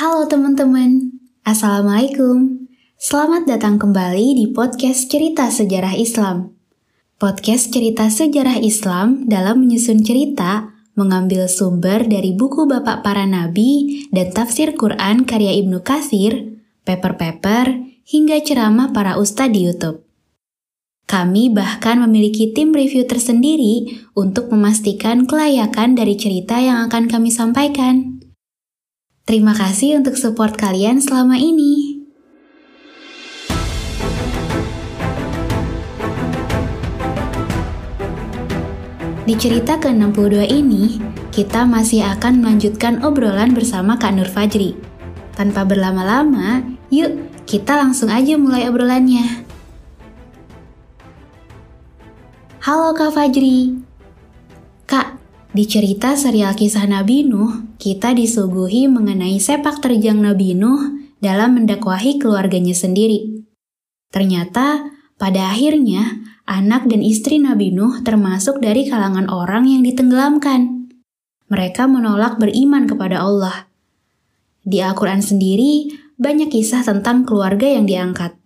Halo teman-teman, Assalamualaikum. Selamat datang kembali di podcast Cerita Sejarah Islam. Podcast Cerita Sejarah Islam dalam menyusun cerita mengambil sumber dari buku Bapak Para Nabi dan tafsir Quran karya Ibnu Katsir, paper-paper, hingga ceramah para ustadz di YouTube. Kami bahkan memiliki tim review tersendiri untuk memastikan kelayakan dari cerita yang akan kami sampaikan. Terima kasih untuk support kalian selama ini. Di cerita ke-62 ini, kita masih akan melanjutkan obrolan bersama Kak Nur Fajri. Tanpa berlama-lama, yuk kita langsung aja mulai obrolannya. Halo Kak Fajri. Kak, di cerita serial kisah Nabi Nuh, kita disuguhi mengenai sepak terjang Nabi Nuh dalam mendakwahi keluarganya sendiri. Ternyata, pada akhirnya, anak dan istri Nabi Nuh termasuk dari kalangan orang yang ditenggelamkan. Mereka menolak beriman kepada Allah. Di Al-Quran sendiri, banyak kisah tentang keluarga yang diangkat.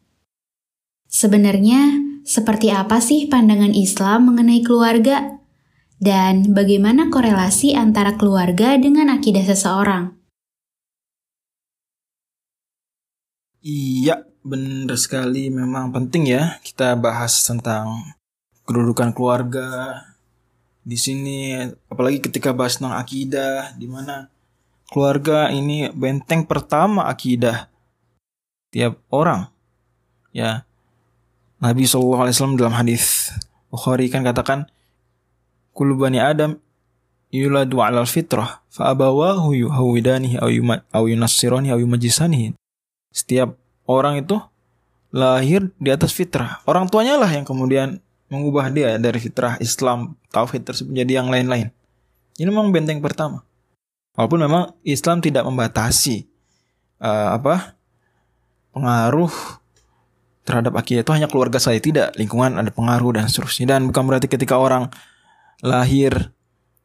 Sebenarnya, seperti apa sih pandangan Islam mengenai keluarga? Dan bagaimana korelasi antara keluarga dengan akidah seseorang? Iya, benar sekali. Memang penting ya kita bahas tentang kedudukan keluarga di sini. Apalagi ketika bahas tentang akidah, di mana keluarga ini benteng pertama akidah tiap orang. Ya, Nabi SAW dalam hadis Bukhari kan katakan Kullu bani Adam yuladu alal fitrah fa abawahu yuhawidanihi au yunassirani au yumajisanihi. Setiap orang itu lahir di atas fitrah. Orang tuanya lah yang kemudian mengubah dia dari fitrah Islam, tauhid tersebut menjadi yang lain-lain. Ini memang benteng pertama. Walaupun memang Islam tidak membatasi uh, apa pengaruh terhadap akidah itu hanya keluarga saya tidak lingkungan ada pengaruh dan seterusnya dan bukan berarti ketika orang lahir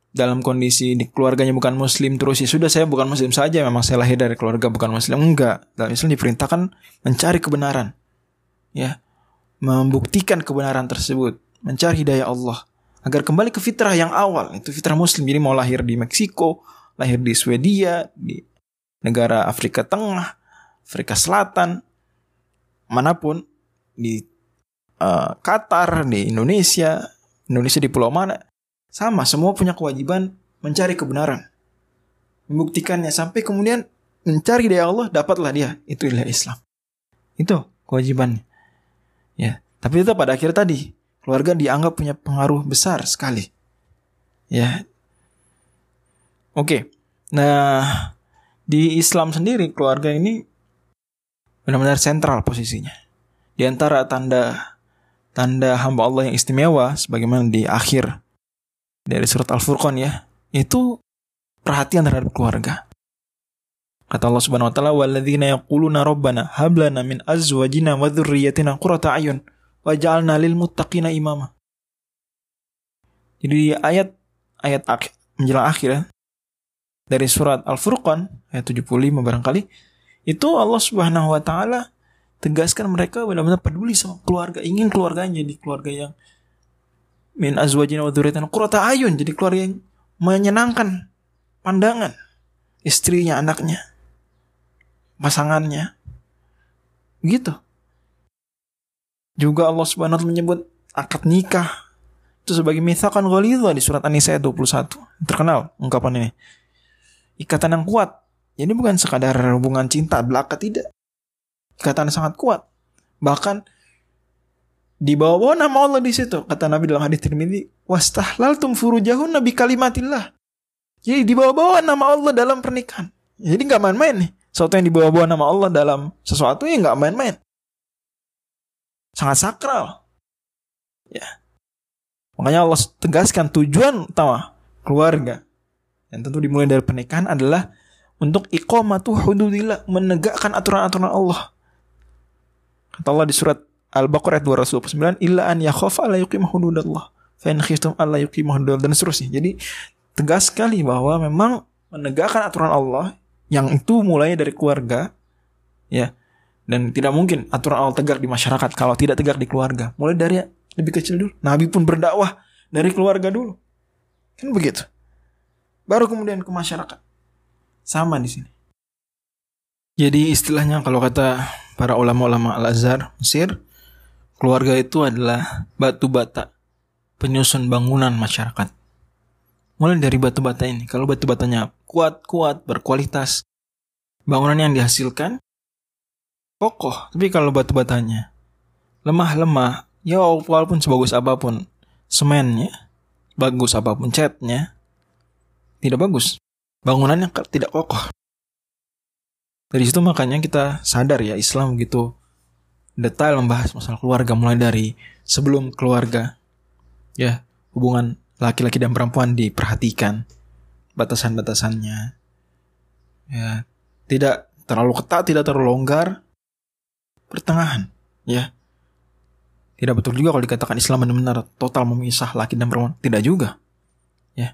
dalam kondisi di keluarganya bukan muslim terus ya sudah saya bukan muslim saja memang saya lahir dari keluarga bukan muslim enggak. Dalam Islam diperintahkan mencari kebenaran ya. Membuktikan kebenaran tersebut mencari hidayah Allah agar kembali ke fitrah yang awal. Itu fitrah muslim jadi mau lahir di Meksiko lahir di Swedia di negara Afrika Tengah Afrika Selatan mana pun di uh, Qatar, di Indonesia, Indonesia di pulau mana, sama semua punya kewajiban mencari kebenaran. Membuktikannya sampai kemudian mencari dari Allah dapatlah dia itu ilah Islam. Itu kewajibannya. Ya, tapi itu pada akhir tadi keluarga dianggap punya pengaruh besar sekali. Ya. Oke. Nah, di Islam sendiri keluarga ini benar-benar sentral posisinya. Di antara tanda tanda hamba Allah yang istimewa sebagaimana di akhir dari surat Al-Furqan ya, itu perhatian terhadap keluarga. Kata Allah Subhanahu wa taala, "Walladzina yaquluna rabbana hab lana min azwajina wa dzurriyyatina qurrata ayun waj'alna lil muttaqina imama." Jadi di ayat ayat akhir, menjelang akhir ya, dari surat Al-Furqan ayat 75 barangkali itu Allah Subhanahu wa taala tegaskan mereka benar-benar peduli sama keluarga, ingin keluarganya jadi keluarga yang min azwajina wa dzurriyyatina qurrata ayun, jadi keluarga yang menyenangkan pandangan istrinya, anaknya, pasangannya. Gitu. Juga Allah Subhanahu wa taala menyebut akad nikah itu sebagai mithakan ghalidha di surat An-Nisa 21. Terkenal ungkapan ini. Ikatan yang kuat. Jadi bukan sekadar hubungan cinta belaka tidak ikatan sangat kuat. Bahkan di bawah nama Allah di situ kata Nabi dalam hadis Tirmidzi wastahlaltum furujahun nabi kalimatillah. Jadi di bawah-bawah nama Allah dalam pernikahan. Jadi nggak main-main nih. Sesuatu yang di bawah-bawah nama Allah dalam sesuatu yang nggak main-main. Sangat sakral. Ya. Makanya Allah tegaskan tujuan utama keluarga. Yang tentu dimulai dari pernikahan adalah untuk iqamatu hududillah, menegakkan aturan-aturan Allah. Kata Allah di surat Al-Baqarah 229, illa an yakhafa la yuqimah hududallah. Fa in khiftum alla yuqimah hududallah dan seterusnya. Jadi tegas sekali bahwa memang menegakkan aturan Allah Yang itu mulai dari keluarga, ya. Dan tidak mungkin aturan Allah tegak di masyarakat kalau tidak tegak di keluarga. Mulai dari lebih kecil dulu. Nabi pun berdakwah dari keluarga dulu. Kan begitu. Baru kemudian ke masyarakat. Sama di sini. Jadi istilahnya kalau kata para ulama-ulama Al-Azhar Mesir, keluarga itu adalah batu bata penyusun bangunan masyarakat. Mulai dari batu bata ini, kalau batu batanya kuat-kuat, berkualitas, bangunan yang dihasilkan kokoh. Tapi kalau batu batanya lemah-lemah, ya walaupun sebagus apa pun semennya, bagus apa pun catnya, tidak bagus. Bangunannya tidak kokoh. Dari situ makanya kita sadar ya Islam gitu detail membahas masalah keluarga mulai dari sebelum keluarga ya hubungan laki-laki dan perempuan diperhatikan batasan-batasannya ya. Tidak terlalu ketat tidak terlalu longgar pertengahan ya. Tidak betul juga kalau dikatakan Islam benar-benar total memisah laki dan perempuan. Tidak juga ya.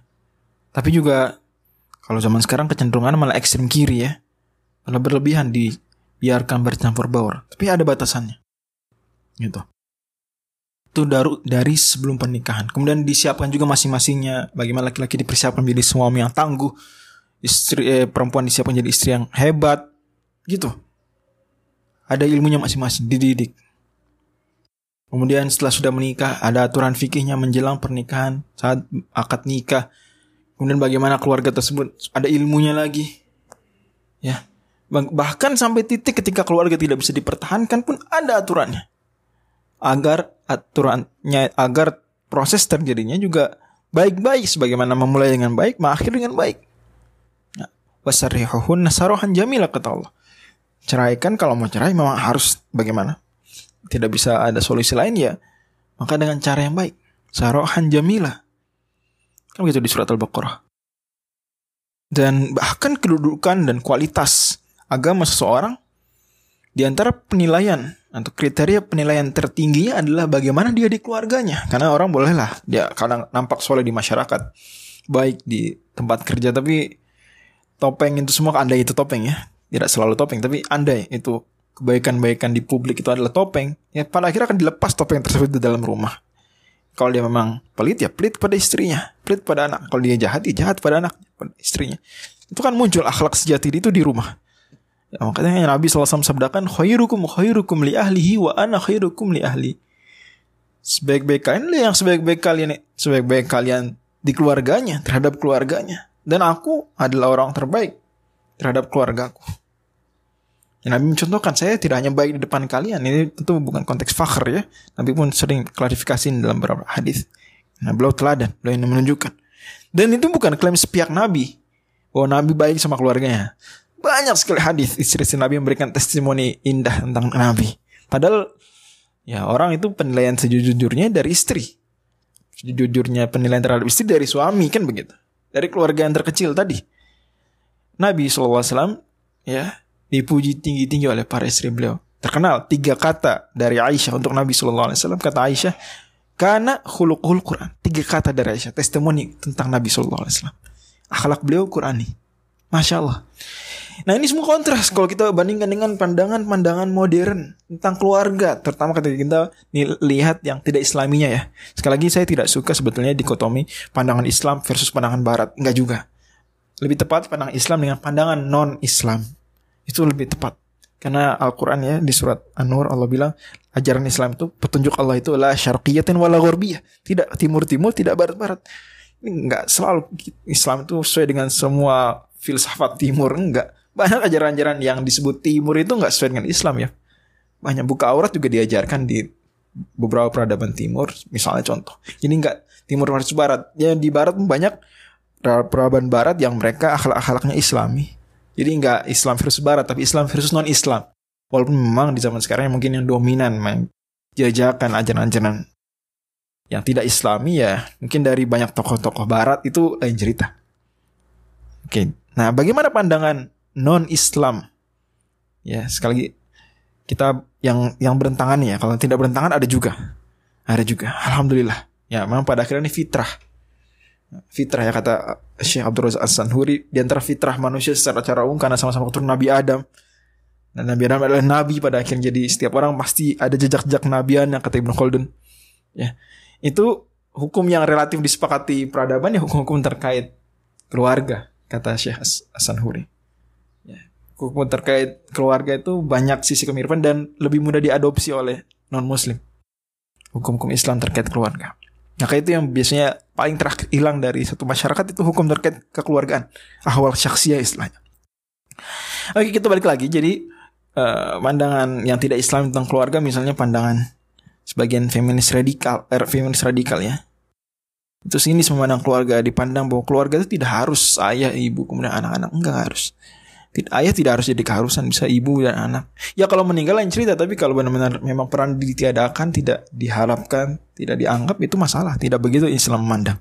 Tapi juga kalau zaman sekarang kecenderungan malah ekstrem kiri ya. Kalau berlebihan dibiarkan bercampur baur. Tapi ada batasannya. Gitu. Itu dari, dari sebelum pernikahan. Kemudian disiapkan juga masing-masingnya. Bagaimana laki-laki dipersiapkan menjadi suami yang tangguh. Istri, eh, perempuan disiapkan menjadi istri yang hebat. Gitu. Ada ilmunya masing-masing. Dididik. Kemudian setelah sudah menikah, ada aturan fikihnya menjelang pernikahan, saat akad nikah. Kemudian bagaimana keluarga tersebut, ada ilmunya lagi. Ya, Bahkan sampai titik ketika keluarga tidak bisa dipertahankan pun ada aturannya. Agar aturannya, agar proses terjadinya juga baik-baik. Sebagaimana memulai dengan baik, mengakhiri dengan baik. Nah, Wasarihuhun nasarohan jamilah kata Allah. Ceraikan kalau mau cerai memang harus bagaimana? Tidak bisa ada solusi lain ya. Maka dengan cara yang baik. Sarohan jamilah. Kan begitu di surat Al-Baqarah. Dan bahkan kedudukan dan kualitas agama seseorang di antara penilaian atau kriteria penilaian tertingginya adalah bagaimana dia di keluarganya. Karena orang bolehlah dia kadang nampak soleh di masyarakat, baik di tempat kerja, tapi topeng itu semua andai itu topeng ya. Tidak selalu topeng, tapi andai itu kebaikan-baikan di publik itu adalah topeng. Ya pada akhirnya akan dilepas topeng tersebut di dalam rumah. Kalau dia memang pelit ya pelit pada istrinya, pelit pada anak. Kalau dia jahat ya jahat pada anak, pada istrinya. Itu kan muncul akhlak sejati itu di rumah. Ya, makanya Nabi SAW sabdakan khairukum khairukum li ahlihi wa ana khairukum li ahli. Sebaik-baik kalian yang sebaik-baik kalian sebaik-baik kalian di keluarganya, terhadap keluarganya. Dan aku adalah orang terbaik terhadap keluargaku. Ya, Nabi mencontohkan saya tidak hanya baik di depan kalian. Ini tentu bukan konteks fakhr ya. Nabi pun sering klarifikasi dalam beberapa hadis. Nah, beliau teladan, beliau ini menunjukkan. Dan itu bukan klaim sepihak Nabi. Bahwa Nabi baik sama keluarganya. Banyak sekali hadis istri-istri Nabi memberikan testimoni indah tentang Nabi. Padahal ya orang itu penilaian sejujurnya dari istri. Sejujurnya penilaian terhadap istri dari suami kan begitu. Dari keluarga yang terkecil tadi. Nabi SAW ya dipuji tinggi-tinggi oleh para istri beliau. Terkenal tiga kata dari Aisyah untuk Nabi SAW. Kata Aisyah, karena khuluqul Quran. Tiga kata dari Aisyah. Testimoni tentang Nabi SAW. Akhlak beliau Qurani. Masya Allah. Nah ini semua kontras kalau kita bandingkan dengan pandangan-pandangan modern tentang keluarga, terutama ketika kita lihat yang tidak islaminya ya. Sekali lagi saya tidak suka sebetulnya dikotomi pandangan Islam versus pandangan Barat, enggak juga. Lebih tepat pandangan Islam dengan pandangan non-Islam. Itu lebih tepat. Karena Al-Quran ya di surat An-Nur Allah bilang ajaran Islam itu petunjuk Allah itu adalah syarqiyatin wala gharbiyah. Tidak timur-timur, tidak barat-barat. Ini enggak selalu Islam itu sesuai dengan semua filsafat timur enggak banyak ajaran-ajaran yang disebut timur itu nggak sesuai dengan Islam ya. Banyak buka aurat juga diajarkan di beberapa peradaban timur, misalnya contoh. Jadi nggak timur versus barat. Ya di barat banyak peradaban barat yang mereka akhlak-akhlaknya Islami. Jadi nggak Islam versus barat, tapi Islam versus non Islam. Walaupun memang di zaman sekarang mungkin yang dominan main jajakan ajaran-ajaran yang tidak Islami ya mungkin dari banyak tokoh-tokoh Barat itu lain cerita. Oke, nah bagaimana pandangan non Islam. Ya, sekali lagi kita yang yang berentangan ya. Kalau tidak berentangan ada juga. Ada juga. Alhamdulillah. Ya, memang pada akhirnya ini fitrah. fitrah ya kata Syekh Abdul Razak As-Sanhuri di antara fitrah manusia secara cara umum karena sama-sama keturunan Nabi Adam dan Nabi Adam adalah nabi pada akhirnya jadi setiap orang pasti ada jejak-jejak nabian yang kata Ibnu Khaldun ya itu hukum yang relatif disepakati peradaban ya hukum-hukum terkait keluarga kata Syekh As-Sanhuri hukum terkait keluarga itu banyak sisi kemiripan dan lebih mudah diadopsi oleh non muslim hukum-hukum Islam terkait keluarga Maka itu yang biasanya paling terakhir hilang dari satu masyarakat itu hukum terkait kekeluargaan. Ahwal syaksia istilahnya. Oke kita balik lagi. Jadi uh, pandangan yang tidak Islam tentang keluarga misalnya pandangan sebagian feminis radikal, er, feminis radikal ya. Itu sini memandang keluarga dipandang bahwa keluarga itu tidak harus ayah, ibu, kemudian anak-anak enggak harus ayah tidak harus jadi keharusan bisa ibu dan anak. Ya kalau meninggal lain cerita tapi kalau benar-benar memang peran ditiadakan tidak diharapkan tidak dianggap itu masalah. Tidak begitu Islam memandang.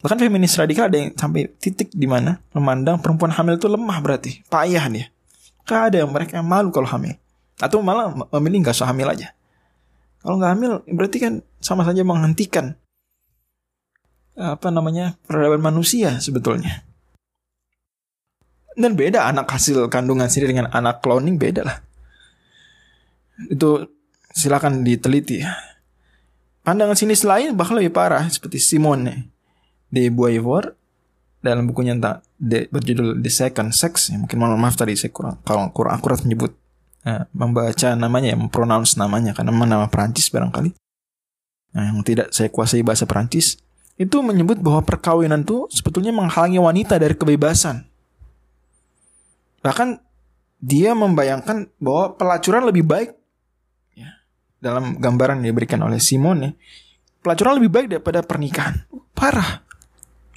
Bahkan feminis radikal ada yang sampai titik di mana memandang perempuan hamil itu lemah berarti. Payah dia Gak ada yang mereka malu kalau hamil. Atau malah memilih nggak usah hamil aja. Kalau nggak hamil berarti kan sama saja menghentikan apa namanya peradaban manusia sebetulnya dan beda anak hasil kandungan sendiri dengan anak cloning beda lah. Itu silakan diteliti. Pandangan sinis lain bahkan lebih parah seperti Simone de Beauvoir dalam bukunya tentang de, berjudul The Second Sex. Ya, mungkin mohon maaf tadi saya kurang kalau kurang akurat menyebut uh, membaca namanya ya, mempronounce namanya karena nama Perancis barangkali. Nah, yang tidak saya kuasai bahasa Perancis itu menyebut bahwa perkawinan itu sebetulnya menghalangi wanita dari kebebasan. Bahkan dia membayangkan bahwa pelacuran lebih baik ya, dalam gambaran yang diberikan oleh Simone pelacuran lebih baik daripada pernikahan. Parah.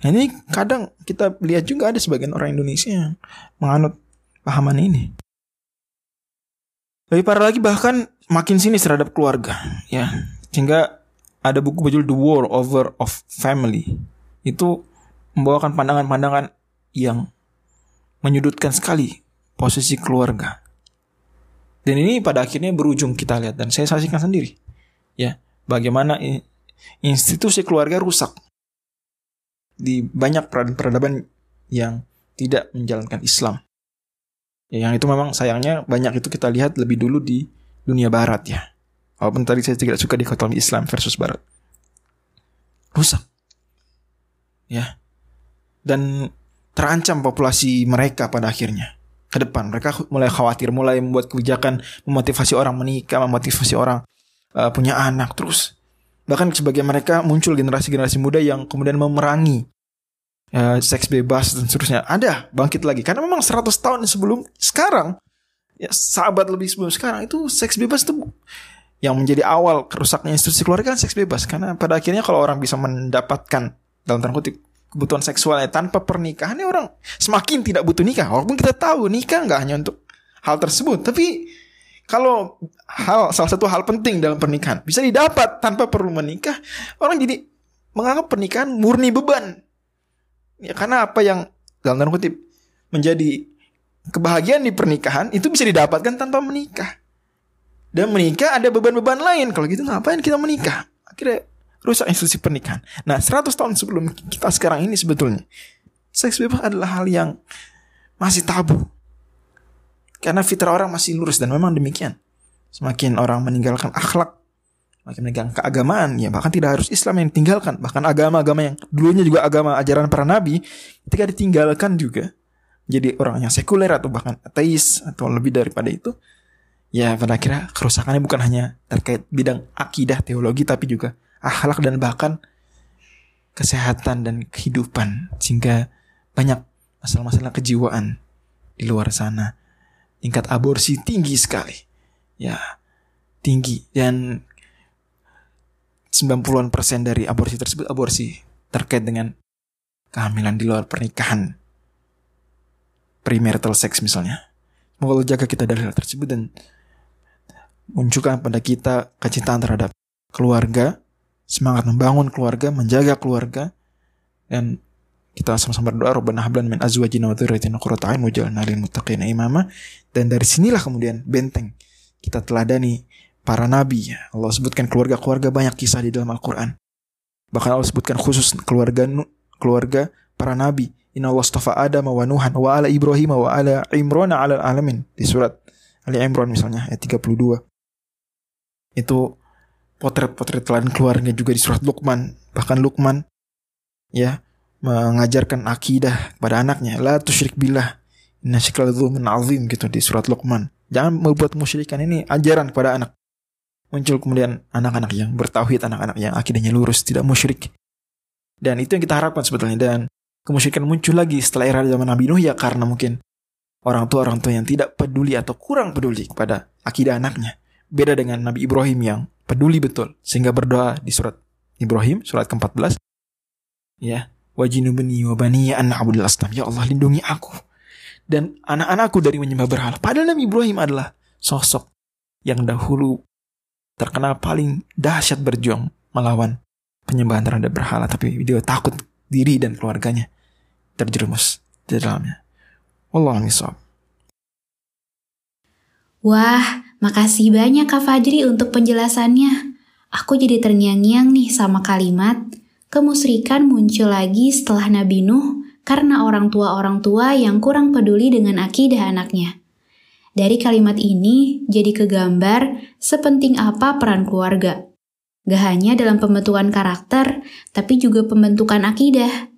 Nah, ini kadang kita lihat juga ada sebagian orang Indonesia yang menganut pahaman ini. Lebih parah lagi bahkan makin sini terhadap keluarga ya. Sehingga ada buku berjudul The War Over of Family. Itu membawakan pandangan-pandangan yang menyudutkan sekali posisi keluarga. Dan ini pada akhirnya berujung kita lihat dan saya saksikan sendiri. Ya, bagaimana institusi keluarga rusak di banyak peradaban yang tidak menjalankan Islam. Ya, yang itu memang sayangnya banyak itu kita lihat lebih dulu di dunia barat ya. Walaupun tadi saya tidak suka dikotomi Islam versus barat. Rusak. Ya. Dan terancam populasi mereka pada akhirnya ke depan. Mereka mulai khawatir, mulai membuat kebijakan memotivasi orang menikah, memotivasi orang uh, punya anak terus. Bahkan sebagian mereka muncul generasi-generasi muda yang kemudian memerangi uh, seks bebas dan seterusnya. Ada bangkit lagi karena memang 100 tahun sebelum sekarang ya sahabat lebih sebelum sekarang itu seks bebas itu yang menjadi awal kerusaknya institusi keluarga kan seks bebas karena pada akhirnya kalau orang bisa mendapatkan dalam tanda kutip kebutuhan seksualnya tanpa pernikahan ini orang semakin tidak butuh nikah. Walaupun kita tahu nikah nggak hanya untuk hal tersebut tapi kalau hal salah satu hal penting dalam pernikahan bisa didapat tanpa perlu menikah orang jadi menganggap pernikahan murni beban. Ya karena apa yang dalam tanda kutip menjadi kebahagiaan di pernikahan itu bisa didapatkan tanpa menikah. Dan menikah ada beban-beban lain. Kalau gitu ngapain kita menikah? Akhirnya rusak institusi pernikahan. Nah, 100 tahun sebelum kita sekarang ini sebetulnya seks bebas adalah hal yang masih tabu. Karena fitrah orang masih lurus dan memang demikian. Semakin orang meninggalkan akhlak, makin meninggalkan keagamaan, ya bahkan tidak harus Islam yang ditinggalkan, bahkan agama-agama yang dulunya juga agama ajaran para nabi, ketika ditinggalkan juga jadi orang yang sekuler atau bahkan ateis atau lebih daripada itu, ya pada akhirnya kerusakannya bukan hanya terkait bidang akidah teologi tapi juga akhlak dan bahkan kesehatan dan kehidupan sehingga banyak masalah-masalah kejiwaan di luar sana. Tingkat aborsi tinggi sekali. Ya, tinggi dan 90-an persen dari aborsi tersebut aborsi terkait dengan kehamilan di luar pernikahan. Premarital sex misalnya. Semoga jaga kita dari hal tersebut dan munculkan pada kita kecintaan terhadap keluarga, semangat membangun keluarga, menjaga keluarga dan kita sama-sama berdoa Rabbana hablan min azwajina wa dzurriyyatina qurrata a'yun waj'alna lil muttaqina imama dan dari sinilah kemudian benteng kita teladani para nabi Allah sebutkan keluarga-keluarga banyak kisah di dalam Al-Qur'an bahkan Allah sebutkan khusus keluarga keluarga para nabi. Inna Allah astafa Adam wa Nuhan wa ala Ibrahim wa ala Imran ala alamin di surat Ali Imran misalnya ayat 32. Itu potret-potret teladan keluarga juga di surat Luqman. Bahkan Luqman ya mengajarkan akidah kepada anaknya la tusyrik billah inna syirka azim gitu di surat Luqman. Jangan membuat musyrikan ini ajaran kepada anak. Muncul kemudian anak-anak yang bertauhid, anak-anak yang akidahnya lurus, tidak musyrik. Dan itu yang kita harapkan sebetulnya. Dan kemusyrikan muncul lagi setelah era zaman Nabi Nuh ya karena mungkin orang tua orang tua yang tidak peduli atau kurang peduli kepada akidah anaknya. Beda dengan Nabi Ibrahim yang peduli betul sehingga berdoa di surat Ibrahim surat ke-14 ya wajinubni wabani an abdul asnam ya Allah lindungi aku dan anak-anakku dari menyembah berhala. Padahal Nabi Ibrahim adalah sosok yang dahulu terkenal paling dahsyat berjuang melawan penyembahan terhadap berhala tapi dia takut diri dan keluarganya terjerumus di dalamnya. Allah. Wah, makasih banyak Kak Fajri untuk penjelasannya. Aku jadi terngiang-ngiang nih sama kalimat, kemusrikan muncul lagi setelah Nabi Nuh karena orang tua-orang tua yang kurang peduli dengan akidah anaknya. Dari kalimat ini jadi kegambar sepenting apa peran keluarga. Gak hanya dalam pembentukan karakter, tapi juga pembentukan akidah.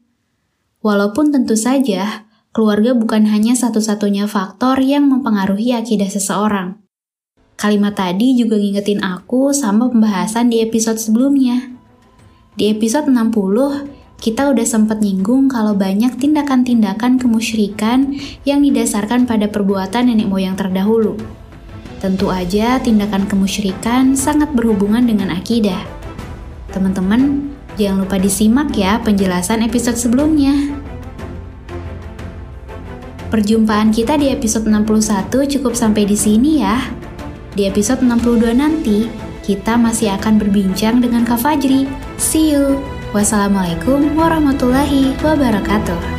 Walaupun tentu saja, keluarga bukan hanya satu-satunya faktor yang mempengaruhi akidah seseorang. Kalimat tadi juga ngingetin aku sama pembahasan di episode sebelumnya. Di episode 60, kita udah sempat nyinggung kalau banyak tindakan-tindakan kemusyrikan yang didasarkan pada perbuatan nenek moyang terdahulu. Tentu aja tindakan kemusyrikan sangat berhubungan dengan akidah. Teman-teman, jangan lupa disimak ya penjelasan episode sebelumnya. Perjumpaan kita di episode 61 cukup sampai di sini ya. Di episode 62 nanti, kita masih akan berbincang dengan Kak Fajri. See you! Wassalamualaikum warahmatullahi wabarakatuh.